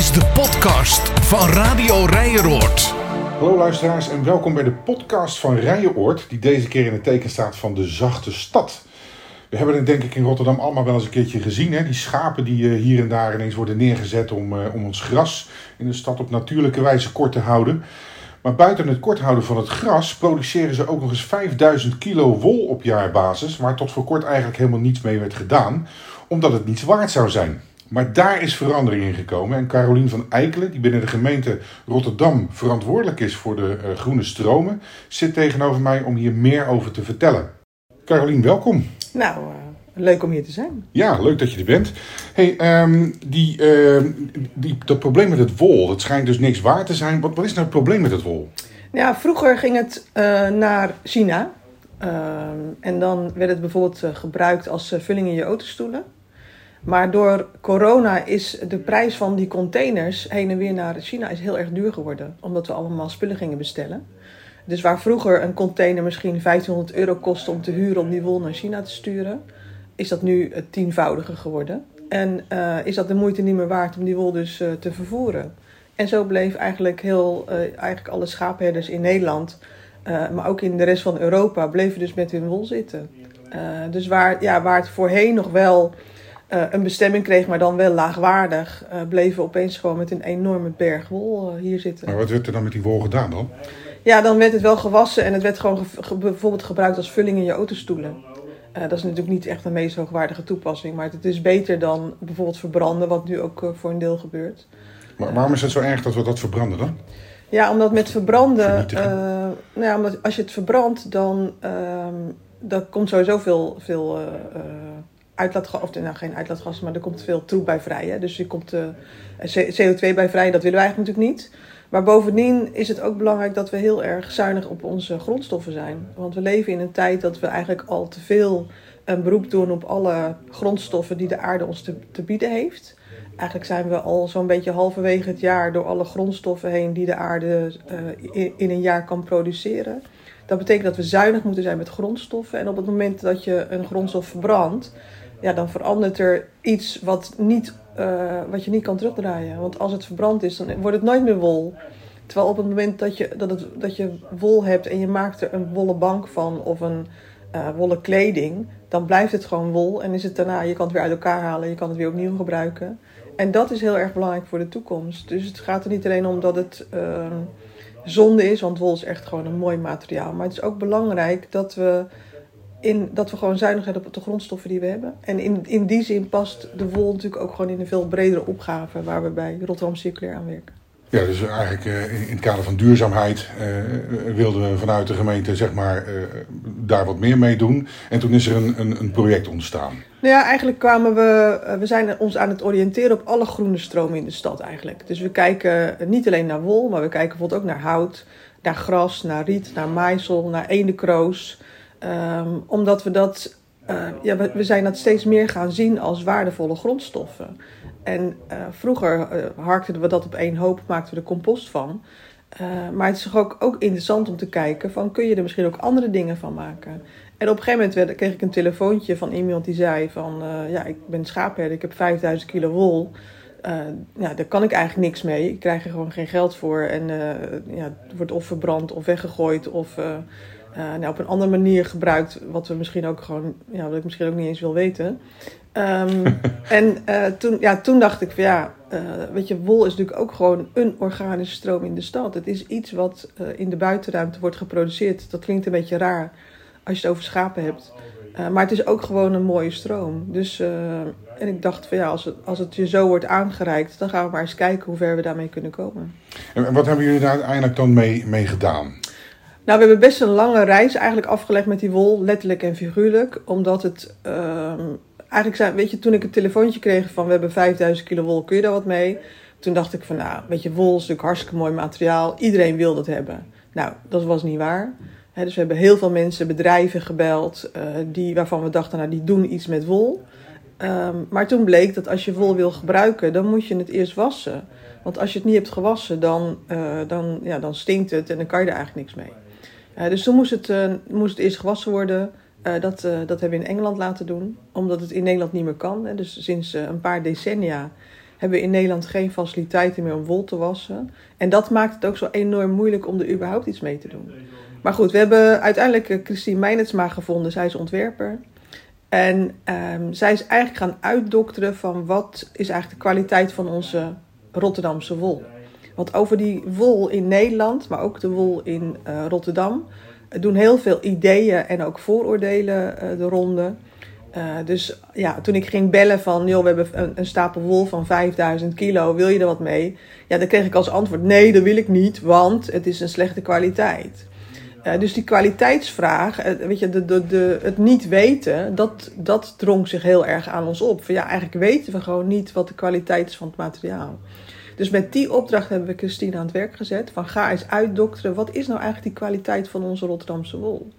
is de podcast van Radio Rijeroord. Hallo luisteraars en welkom bij de podcast van Rijenoord, die deze keer in het teken staat van de zachte stad. We hebben het denk ik in Rotterdam allemaal wel eens een keertje gezien. Hè? Die schapen die eh, hier en daar ineens worden neergezet om, eh, om ons gras in de stad op natuurlijke wijze kort te houden. Maar buiten het kort houden van het gras produceren ze ook nog eens 5000 kilo wol op jaarbasis, waar tot voor kort eigenlijk helemaal niets mee werd gedaan, omdat het niets waard zou zijn. Maar daar is verandering in gekomen. En Carolien van Eikelen, die binnen de gemeente Rotterdam verantwoordelijk is voor de uh, groene stromen, zit tegenover mij om hier meer over te vertellen. Carolien, welkom. Nou, uh, leuk om hier te zijn. Ja, leuk dat je er bent. Hey, um, die, uh, die, dat probleem met het wol, dat schijnt dus niks waard te zijn. Wat, wat is nou het probleem met het wol? Ja, vroeger ging het naar China. Ehm, en dan werd het bijvoorbeeld gebruikt als vulling in je autostoelen. Maar door corona is de prijs van die containers heen en weer naar China is heel erg duur geworden. Omdat we allemaal spullen gingen bestellen. Dus waar vroeger een container misschien 1500 euro kostte om te huren om die wol naar China te sturen, is dat nu het tienvoudige geworden. En uh, is dat de moeite niet meer waard om die wol dus uh, te vervoeren. En zo bleef eigenlijk heel, uh, eigenlijk alle schaapherders in Nederland, maar ook in de rest van Europa, bleven dus met hun wol zitten. dus waar, ja, waar het voorheen nog wel uh, een bestemming kreeg, maar dan wel laagwaardig, uh, bleven we opeens gewoon met een enorme berg wol uh, hier zitten. Maar wat werd er dan met die wol gedaan dan? Ja, dan werd het wel gewassen en het werd gewoon ge ge bijvoorbeeld gebruikt als vulling in je autostoelen. dat is natuurlijk niet echt een meest hoogwaardige toepassing, maar het is beter dan bijvoorbeeld verbranden, wat nu ook voor een deel gebeurt. Maar waarom is het zo erg dat we dat verbranden dan? Ja, omdat met verbranden, nou ja, omdat als je het verbrandt, dan, dan komt sowieso veel, veel uitlaatgas, of nou geen uitlaatgas, maar er komt veel troep bij vrij. Hè? Dus er komt uh, CO2 bij vrij, dat willen wij eigenlijk natuurlijk niet. Maar bovendien is het ook belangrijk dat we heel erg zuinig op onze grondstoffen zijn. Want we leven in een tijd dat we eigenlijk al te veel een beroep doen op alle grondstoffen die de aarde ons te, te bieden heeft. Eigenlijk zijn we al zo'n beetje halverwege het jaar door alle grondstoffen heen die de aarde uh, in, in een jaar kan produceren. Dat betekent dat we zuinig moeten zijn met grondstoffen. En op het moment dat je een grondstof verbrandt, ja, dan verandert er iets wat, niet, uh, wat je niet kan terugdraaien. Want als het verbrand is, dan wordt het nooit meer wol. Terwijl op het moment dat je, dat het, dat je wol hebt en je maakt er een wollen bank van of een uh, wollen kleding, dan blijft het gewoon wol en is het daarna, je kan het weer uit elkaar halen, je kan het weer opnieuw gebruiken. En dat is heel erg belangrijk voor de toekomst. Dus het gaat er niet alleen om dat het uh, zonde is, want wol is echt gewoon een mooi materiaal. Maar het is ook belangrijk dat we in, dat we gewoon zuinig zijn op de grondstoffen die we hebben. En in, in die zin past de wol natuurlijk ook gewoon in een veel bredere opgave waar we bij Rotterdam Circulair aan werken. Ja, dus eigenlijk uh, in het kader van duurzaamheid uh, wilden we vanuit de gemeente zeg maar, uh, daar wat meer mee doen. En toen is er een, een, een project ontstaan. Nou ja, eigenlijk kwamen we, we zijn ons aan het oriënteren op alle groene stromen in de stad eigenlijk. Dus we kijken niet alleen naar wol, maar we kijken bijvoorbeeld ook naar hout, naar gras, naar riet, naar maïsel, naar eendekroos. Um, omdat we dat, uh, ja, we, zijn dat steeds meer gaan zien als waardevolle grondstoffen. En uh, vroeger uh, harkten we dat op één hoop, maakten we er compost van. maar het is ook, ook interessant om te kijken van kun je er misschien ook andere dingen van maken. En op een gegeven moment kreeg ik een telefoontje van iemand die zei van ja, ik ben schaapherder, ik heb 5000 kilo wol. ja, daar kan ik eigenlijk niks mee. Ik krijg er gewoon geen geld voor. En ja, het wordt of verbrand of weggegooid of nou, op een andere manier gebruikt, wat we misschien ook gewoon, ja, wat ik misschien ook niet eens wil weten. Um, en uh, toen, ja, toen dacht ik van ja, uh, weet je, wol is natuurlijk ook gewoon een organische stroom in de stad. Het is iets wat in de buitenruimte wordt geproduceerd. Dat klinkt een beetje raar als je het over schapen hebt. maar het is ook gewoon een mooie stroom. Dus, en ik dacht van ja, als het, als het je zo wordt aangereikt, dan gaan we maar eens kijken hoe ver we daarmee kunnen komen. En wat hebben jullie daar uiteindelijk dan mee, mee gedaan? Nou, we hebben best een lange reis eigenlijk afgelegd met die wol, letterlijk en figuurlijk. Omdat het, uh, eigenlijk weet je, toen ik het telefoontje kreeg van we hebben 5000 kilo wol, kun je daar wat mee? Toen dacht ik van, nou, weet je, wol is natuurlijk hartstikke mooi materiaal. Iedereen wil dat hebben. Nou, dat was niet waar. Dus we hebben heel veel mensen, bedrijven gebeld, uh, die, waarvan we dachten, nou, die doen iets met wol. Um, maar toen bleek dat als je wol wil gebruiken, dan moet je het eerst wassen. Want als je het niet hebt gewassen, dan, uh, dan, ja, dan stinkt het en dan kan je er eigenlijk niks mee. Uh, dus toen moest het, uh, moest eerst gewassen worden. Uh, dat, dat hebben we in Engeland laten doen, omdat het in Nederland niet meer kan. Hè. Dus sinds een paar decennia hebben we in Nederland geen faciliteiten meer om wol te wassen. En dat maakt het ook zo enorm moeilijk om er überhaupt iets mee te doen. Maar goed, we hebben uiteindelijk eh, Christine Meinertsma gevonden. Zij is ontwerper. En um, zij is eigenlijk gaan uitdokteren van wat is eigenlijk de kwaliteit van onze Rotterdamse wol. Want over die wol in Nederland, maar ook de wol in uh, Rotterdam, doen heel veel ideeën en ook vooroordelen uh, de ronde. Dus ja, toen ik ging bellen van, joh, we hebben een, stapel wol van 5000 kilo, wil je er wat mee? Ja, dan kreeg ik als antwoord, nee, dat wil ik niet, want het is een slechte kwaliteit. Dus die kwaliteitsvraag, weet je, de, de, het niet weten, dat, dat drong zich heel erg aan ons op. Van, ja, eigenlijk weten we gewoon niet wat de kwaliteit is van het materiaal. Dus met die opdracht hebben we Christine aan het werk gezet. Van ga eens uitdokteren, wat is nou eigenlijk die kwaliteit van onze Rotterdamse wol?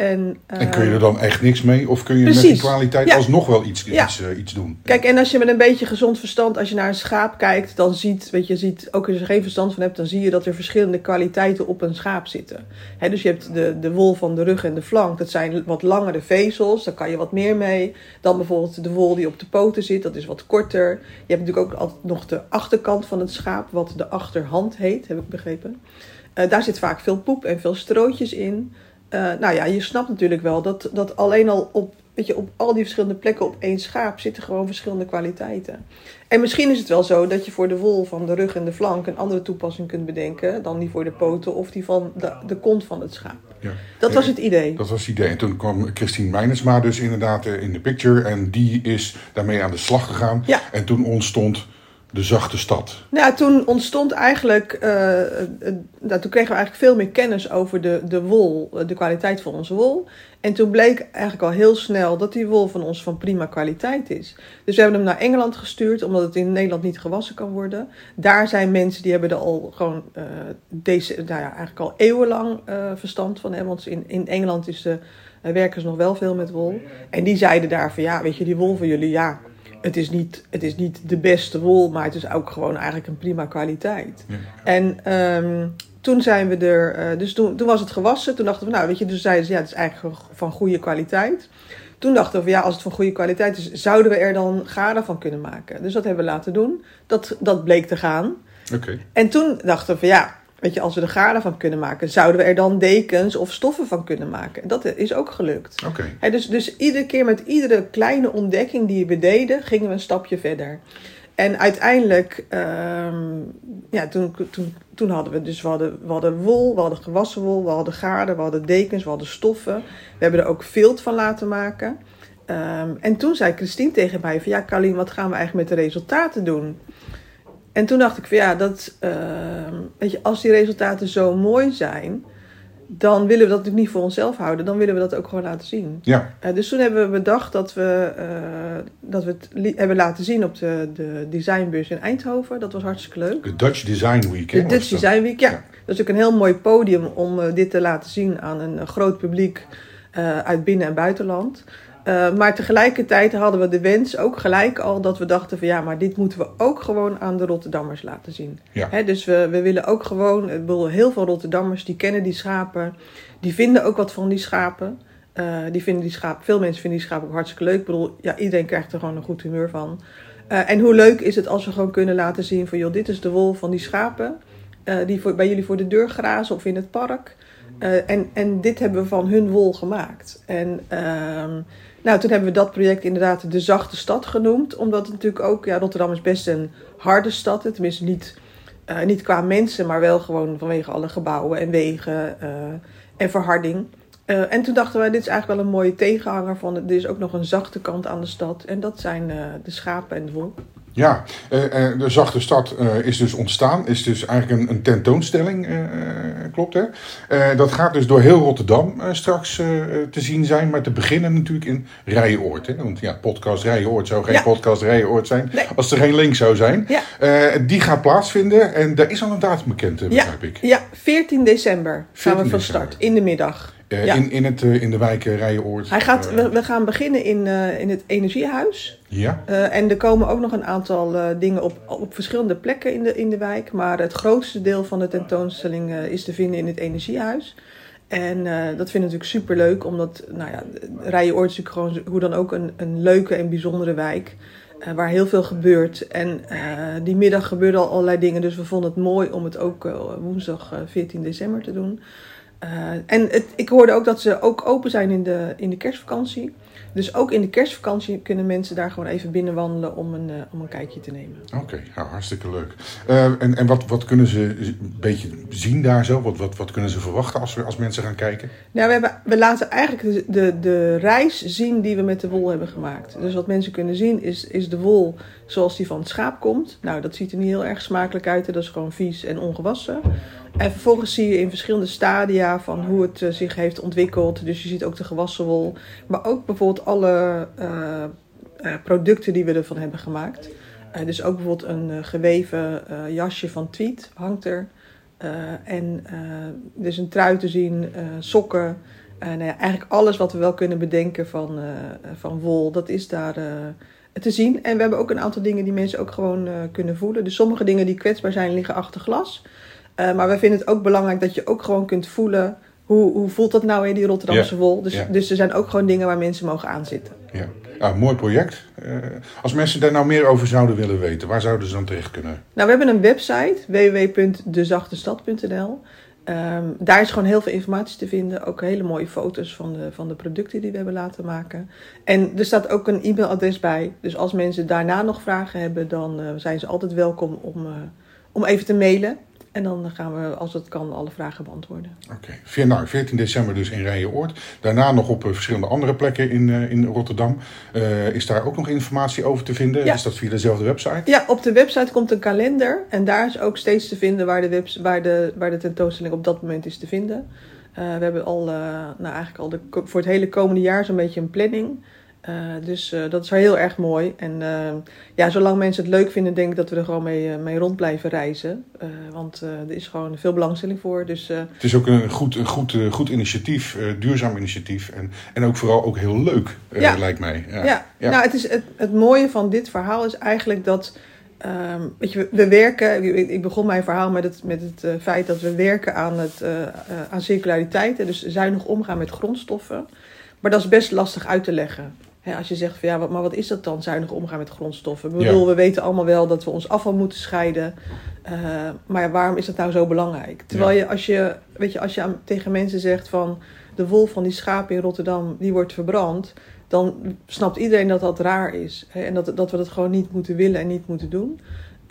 En, uh, en, kun je er dan echt niks mee? Of kun je precies. met die kwaliteit ja. alsnog wel iets, ja. iets, uh, iets doen? Kijk, en als je met een beetje gezond verstand, als je naar een schaap kijkt, dan ziet, weet je, ziet, ook als je er geen verstand van hebt, dan zie je dat er verschillende kwaliteiten op een schaap zitten. He, dus je hebt de, de wol van de rug en de flank, dat zijn wat langere vezels, daar kan je wat meer mee. Dan bijvoorbeeld de wol die op de poten zit, dat is wat korter. Je hebt natuurlijk ook altijd nog de achterkant van het schaap, wat de achterhand heet, heb ik begrepen. Uh, daar zit vaak veel poep en veel strootjes in. Uh, nou ja, je snapt natuurlijk wel dat, dat alleen al op, weet je, op al die verschillende plekken op één schaap zitten gewoon verschillende kwaliteiten. En misschien is het wel zo dat je voor de wol van de rug en de flank een andere toepassing kunt bedenken dan die voor de poten of die van de, de kont van het schaap. Ja. Dat was het idee. Dat was het idee. En toen kwam Christine Meinersma dus inderdaad eh, in de picture en die is daarmee aan de slag gegaan. Ja. En toen ontstond de zachte stad. Nou, toen ontstond eigenlijk, uh, toen kregen we eigenlijk veel meer kennis over de, de wol, de kwaliteit van onze wol. En toen bleek eigenlijk al heel snel dat die wol van ons van prima kwaliteit is. Dus we hebben hem naar Engeland gestuurd, omdat het in Nederland niet gewassen kan worden. Daar zijn mensen die hebben er al gewoon deze, nou ja, eigenlijk al eeuwenlang verstand van. Hè? Want in, in Engeland is de, werken ze nog wel veel met wol. En die zeiden daar van ja, weet je, die wol van jullie, ja, het is, niet, het is niet de beste wol, maar het is ook gewoon eigenlijk een prima kwaliteit. Ja. En um, toen zijn we er, uh, dus toen, toen was het gewassen. Toen dachten we, nou weet je, dus zeiden ze, ja, het is eigenlijk van goede kwaliteit. Toen dachten we, ja, als het van goede kwaliteit is, zouden we er dan garen van kunnen maken. Dus dat hebben we laten doen. Dat, dat bleek te gaan. Okay. En toen dachten we ja, Weet je, als we er garen van kunnen maken, zouden we er dan dekens of stoffen van kunnen maken. Dat is ook gelukt. Okay. dus, dus iedere keer met iedere kleine ontdekking die we deden, gingen we een stapje verder. En uiteindelijk, um, ja, toen, toen, toen hadden we dus, we hadden, we hadden wol, we hadden gewassen wol, we hadden garen, we hadden dekens, we hadden stoffen. We hebben er ook vilt van laten maken. Um, en toen zei Christine tegen mij van, ja Carlien, wat gaan we eigenlijk met de resultaten doen? En toen dacht ik van ja, dat, uh, weet je, als die resultaten zo mooi zijn, dan willen we dat natuurlijk niet voor onszelf houden. Dan willen we dat ook gewoon laten zien. Ja. Uh, dus toen hebben we bedacht dat we, uh, dat we het hebben laten zien op de, de designbeurs in Eindhoven. Dat was hartstikke leuk. De Dutch Design Week. De Dutch Design Week, ja. ja. Dat is ook een heel mooi podium om uh, dit te laten zien aan een groot publiek uit binnen- en buitenland. Uh, maar tegelijkertijd hadden we de wens ook gelijk al dat we dachten van ja, maar dit moeten we ook gewoon aan de Rotterdammers laten zien. Ja. He, dus we, we willen ook gewoon, ik bedoel, heel veel Rotterdammers die kennen die schapen, die vinden ook wat van die schapen. Uh, die vinden die schapen, veel mensen vinden die schapen ook hartstikke leuk. Ik bedoel, ja, iedereen krijgt er gewoon een goed humeur van. Uh, en hoe leuk is het als we gewoon kunnen laten zien van joh, dit is de wol van die schapen. die voor, bij jullie voor de deur grazen of in het park. en, en dit hebben we van hun wol gemaakt. En ehm, nou, toen hebben we dat project inderdaad de zachte stad genoemd. Omdat het natuurlijk ook, ja, Rotterdam is best een harde stad. Tenminste, niet, uh, niet qua mensen, maar wel gewoon vanwege alle gebouwen en wegen uh, en verharding. Uh, en toen dachten wij, dit is eigenlijk wel een mooie tegenhanger van, er is ook nog een zachte kant aan de stad. En dat zijn de schapen en de wol. Ja, uh, de Zachte Stad uh, is dus ontstaan. Is dus eigenlijk een, tentoonstelling, klopt hè? dat gaat dus door heel Rotterdam straks te zien zijn. Maar te beginnen natuurlijk in Rijenoord. Hè? Want ja, podcast Rijenoord zou geen ja. podcast Rijenoord zijn. Nee. Als er geen link zou zijn. Ja. die gaat plaatsvinden. En daar is al een datum bekend, begrijp ja. ik. Ja, 14 december 14 gaan we van start. In de middag. Uh, ja. in, in, het, uh, in de wijk uh, Rijenoord. Hij gaat, we, we, gaan beginnen in, in het energiehuis. Ja. en er komen ook nog een aantal dingen op, op verschillende plekken in de, in de wijk. Maar het grootste deel van de tentoonstelling is te vinden in het energiehuis. En dat vind ik natuurlijk super leuk, omdat nou ja, Rijenoord is natuurlijk gewoon hoe dan ook een, een leuke en bijzondere wijk. waar heel veel gebeurt. En die middag gebeurden al allerlei dingen, dus we vonden het mooi om het ook woensdag 14 december te doen. En het, ik hoorde ook dat ze ook open zijn in de, in de kerstvakantie. Dus ook in de kerstvakantie kunnen mensen daar gewoon even binnenwandelen om een, uh, om een kijkje te nemen. Oké, okay, hartstikke leuk. Uh, en en wat, wat kunnen ze een beetje zien daar zo? Wat, wat, wat kunnen ze verwachten als, we, als mensen gaan kijken? Nou, we, hebben, we laten eigenlijk de, de, de reis zien die we met de wol hebben gemaakt. Dus wat mensen kunnen zien is, is de wol zoals die van het schaap komt. Nou, dat ziet er niet heel erg smakelijk uit. Dat is gewoon vies en ongewassen. En vervolgens zie je in verschillende stadia van hoe het uh, zich heeft ontwikkeld. Dus je ziet ook de gewassen wol. Maar ook bijvoorbeeld alle uh, uh, producten die we ervan hebben gemaakt. dus ook bijvoorbeeld een geweven jasje van tweed hangt er. en dus een trui te zien, sokken. nou ja, eigenlijk alles wat we wel kunnen bedenken van, van wol, dat is daar te zien. En we hebben ook een aantal dingen die mensen ook gewoon kunnen voelen. Dus sommige dingen die kwetsbaar zijn liggen achter glas. Uh, maar we vinden het ook belangrijk dat je ook gewoon kunt voelen. Hoe, hoe voelt dat nou in die Rotterdamse ja. wol? Dus, ja. dus er zijn ook gewoon dingen waar mensen mogen aanzitten. Ja, ah, mooi project. Uh, als mensen daar nou meer over zouden willen weten, waar zouden ze dan terecht kunnen? Nou, we hebben een website www.dezachtestad.nl. Um, daar is gewoon heel veel informatie te vinden. Ook hele mooie foto's van de, van de producten die we hebben laten maken. En er staat ook een e-mailadres bij. Dus als mensen daarna nog vragen hebben, dan uh, zijn ze altijd welkom om, uh, om even te mailen. En dan gaan we, als het kan, alle vragen beantwoorden. Oké, okay. nou, 14 december dus in Rijenoord. Daarna nog op verschillende andere plekken in, uh, in Rotterdam. Uh, is daar ook nog informatie over te vinden? Ja. Is dat via dezelfde website? Ja, op de website komt een kalender. En daar is ook steeds te vinden waar de, webs waar de, waar de tentoonstelling op dat moment is te vinden. Uh, we hebben al, nou eigenlijk al de, voor het hele komende jaar zo'n beetje een planning. Uh, dus uh, dat is wel heel erg mooi. En uh, ja, zolang mensen het leuk vinden, denk ik dat we er gewoon mee, mee rond blijven reizen. want er is gewoon veel belangstelling voor. Dus, het is ook een goed, een goed, goed initiatief, duurzaam initiatief. En, en ook vooral ook heel leuk, ja. lijkt mij. Ja, ja. ja. nou het, is het, het mooie van dit verhaal is eigenlijk dat... Um, weet je, we werken, ik begon mijn verhaal met het, met het feit dat we werken aan, het, aan circulariteit. Dus zuinig omgaan met grondstoffen. Maar dat is best lastig uit te leggen. He, als je zegt van ja, maar wat is dat dan, zuinig omgaan met grondstoffen? Ik bedoel, ja. we weten allemaal wel dat we ons afval moeten scheiden. Uh, maar waarom is dat nou zo belangrijk? Terwijl ja. je, als je, weet je, als je aan, tegen mensen zegt van de wol van die schapen in Rotterdam, die wordt verbrand. Dan snapt iedereen dat dat raar is. He, en dat, dat we dat gewoon niet moeten willen en niet moeten doen.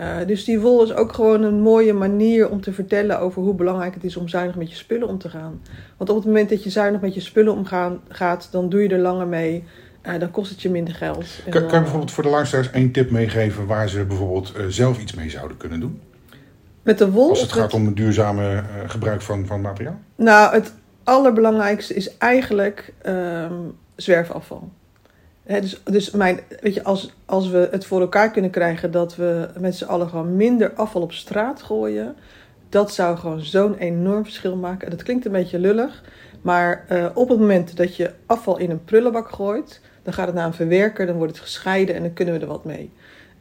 Uh, dus die wol is ook gewoon een mooie manier om te vertellen over hoe belangrijk het is om zuinig met je spullen om te gaan. Want op het moment dat je zuinig met je spullen omgaat, dan doe je er langer mee. Uh, dan kost het je minder geld. Kan, kan, je bijvoorbeeld voor de luisteraars één tip meegeven waar ze bijvoorbeeld uh, zelf iets mee zouden kunnen doen? Met de wol? Als het gaat met... om het duurzame uh, gebruik van, van materiaal? Nou, het allerbelangrijkste is eigenlijk um, zwerfafval. He, dus dus mijn, weet je, als, als we het voor elkaar kunnen krijgen dat we met z'n allen gewoon minder afval op straat gooien, dat zou gewoon zo'n enorm verschil maken. Dat klinkt een beetje lullig, maar uh, op het moment dat je afval in een prullenbak gooit, dan gaat het naar een verwerker, dan wordt het gescheiden en dan kunnen we er wat mee.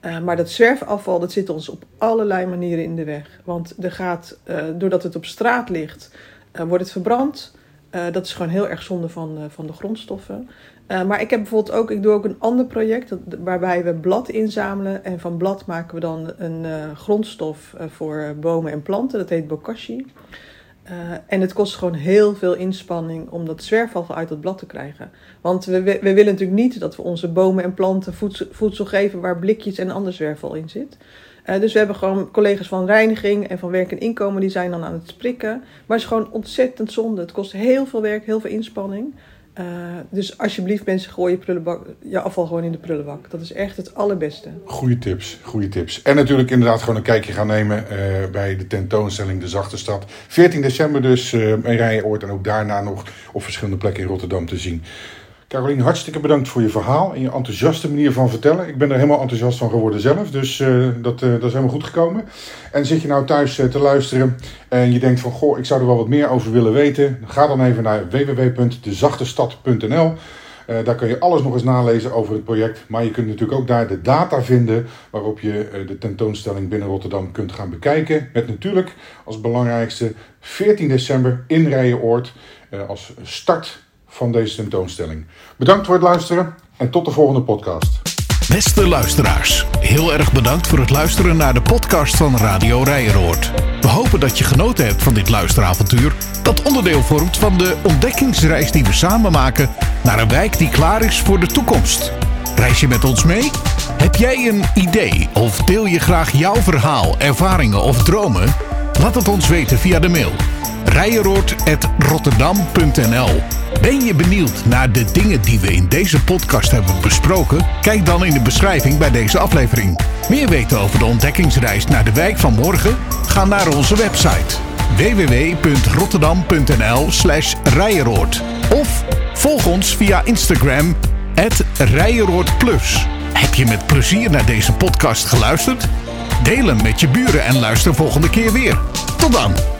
Uh, maar dat zwerfafval, dat zit ons op allerlei manieren in de weg. Want er gaat, uh, doordat het op straat ligt, wordt het verbrand. dat is gewoon heel erg zonde van, van de grondstoffen. Maar ik heb bijvoorbeeld ook, ik doe ook een ander project waarbij we blad inzamelen. En van blad maken we dan een grondstof voor bomen en planten. Dat heet bokashi. En het kost gewoon heel veel inspanning om dat zwerfafval uit het blad te krijgen. Want we, we, willen natuurlijk niet dat we onze bomen en planten voedsel, geven waar blikjes en ander zwerfval in zit. dus we hebben gewoon collega's van reiniging en van werk en inkomen die zijn dan aan het sprikken. Maar het is gewoon ontzettend zonde. Het kost heel veel werk, heel veel inspanning. Uh, dus alsjeblieft mensen, gooi je, prullenbak, je afval gewoon in de prullenbak. Dat is echt het allerbeste. Goeie tips, goede tips. En natuurlijk inderdaad gewoon een kijkje gaan nemen uh, bij de tentoonstelling De Zachte Stad. 14 december dus uh, in Rijenoord en ook daarna nog op verschillende plekken in Rotterdam te zien. Carolien, hartstikke bedankt voor je verhaal en je enthousiaste manier van vertellen. Ik ben er helemaal enthousiast van geworden zelf, dus uh, dat, uh, dat is helemaal goed gekomen. En zit je nou thuis uh, te luisteren en je denkt van, goh, ik zou er wel wat meer over willen weten. Ga dan even naar www.dezachtestad.nl. daar kun je alles nog eens nalezen over het project. Maar je kunt natuurlijk ook daar de data vinden waarop je de tentoonstelling binnen Rotterdam kunt gaan bekijken. Met natuurlijk als belangrijkste 14 december in Rijenoord als start van deze tentoonstelling. Bedankt voor het luisteren en tot de volgende podcast. Beste luisteraars, heel erg bedankt voor het luisteren naar de podcast van Radio Rijeroord. We hopen dat je genoten hebt van dit luisteravontuur, dat onderdeel vormt van de ontdekkingsreis die we samen maken naar een wijk die klaar is voor de toekomst. Reis je met ons mee? Heb jij een idee of deel je graag jouw verhaal, ervaringen of dromen? Laat het ons weten via de mail rijeroord.rotterdam.nl Ben je benieuwd naar de dingen die we in deze podcast hebben besproken? Kijk dan in de beschrijving bij deze aflevering. Meer weten over de ontdekkingsreis naar de wijk van morgen? Ga naar onze website www.rotterdam.nl slash rijeroord Of volg ons via Instagram Rijeroordplus. Heb je met plezier naar deze podcast geluisterd? Deel hem met je buren en luister volgende keer weer. Tot dan!